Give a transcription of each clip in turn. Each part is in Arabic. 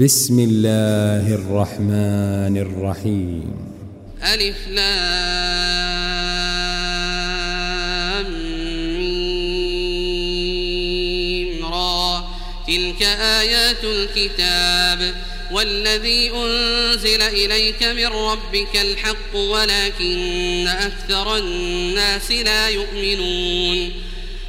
بسم الله الرحمن الرحيم. ألف لام را. تلك آيات الكتاب والذي أنزل إليك من ربك الحق ولكن أكثر الناس لا يؤمنون.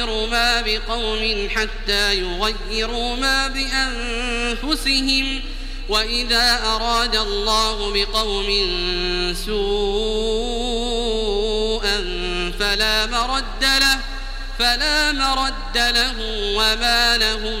يغير ما بقوم حتى يغيروا ما بأنفسهم وإذا أراد الله بقوم سوءا فلا مرد له فلا مرد له وما لهم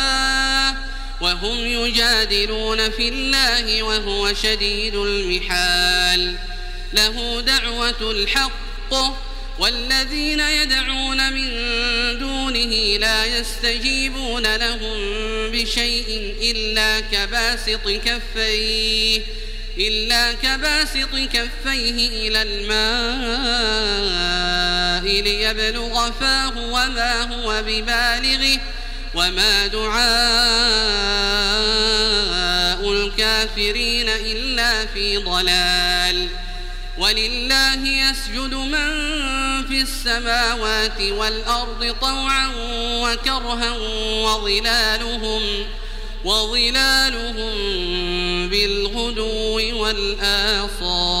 وهم يجادلون في الله وهو شديد المحال. له دعوة الحق والذين يدعون من دونه لا يستجيبون لهم بشيء إلا كباسط كفيه إلا كباسط كفيه إلى الماء ليبلغ فاه وما هو ببالغه. وما دعاء الكافرين إلا في ضلال ولله يسجد من في السماوات والأرض طوعا وكرها وظلالهم وظلالهم بالغدو والآصال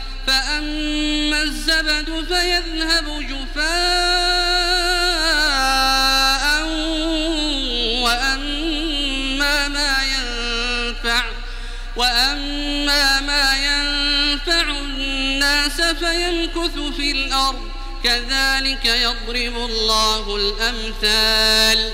فأما الزبد فيذهب جفاء وأما ما ينفع وأما ما ينفع الناس فيمكث في الأرض كذلك يضرب الله الأمثال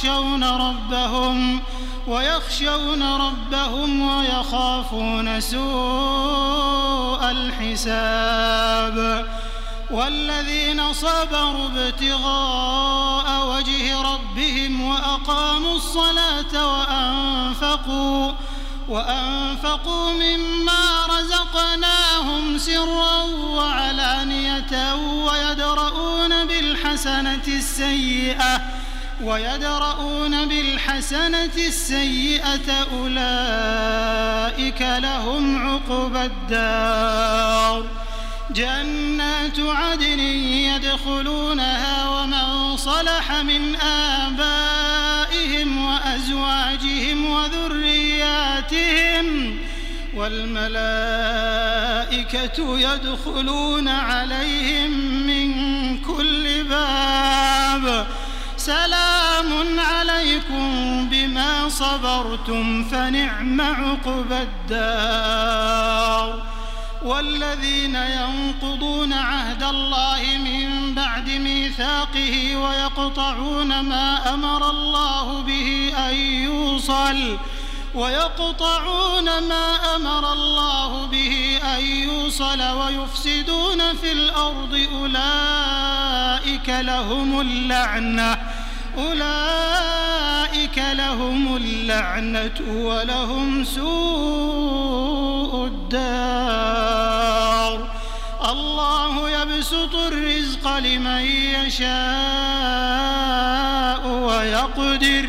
ويخشون ربهم ويخشون ربهم ويخافون سوء الحساب والذين صبروا ابتغاء وجه ربهم وأقاموا الصلاة وأنفقوا وأنفقوا مما رزقناهم سرا وعلانية ويدرؤون بالحسنة السيئة ويدرؤون بالحسنة السيئة أولئك لهم عقبى الدار. جنات عدن يدخلونها ومن صلح من آبائهم وأزواجهم وذرياتهم والملائكة يدخلون عليهم سلام عليكم بما صبرتم فنعم عقبى الدار. والذين ينقضون عهد الله من بعد ميثاقه ويقطعون ما أمر الله به أن يوصل ويقطعون ما أمر الله به أن يوصل ويفسدون في الأرض أولئك لهم اللعنة أولئك فلهم اللعنة ولهم سوء الدار. الله يبسط الرزق لمن يشاء ويقدر.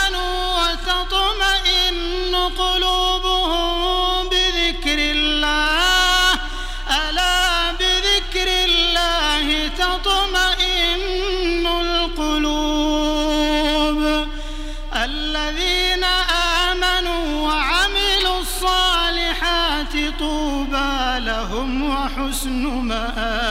وتطمئن قلوبهم بذكر الله. ألا بذكر الله تطمئن القلوب. الذين آمنوا وعملوا الصالحات طوبى لهم وحسن مآب.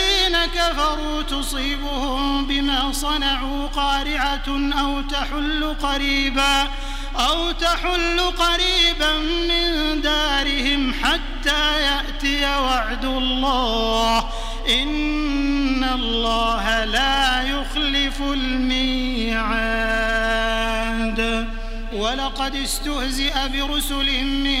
كفروا تصيبهم بما صنعوا قارعة أو تحل قريبا أو تحل قريبا من دارهم حتى يأتي وعد الله. إن الله لا يخلف الميعاد. ولقد استهزئ برسل من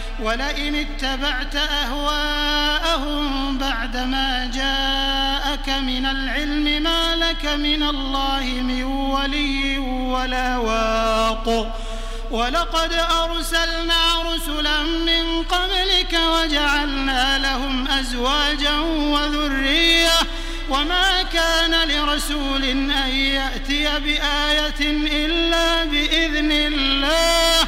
ولئن اتبعت أهواءهم بعدما جاءك من العلم ما لك من الله من ولي ولا واق. ولقد أرسلنا رسلا من قبلك وجعلنا لهم أزواجا وذرية. وما كان لرسول أن يأتي بآية إلا بإذن الله.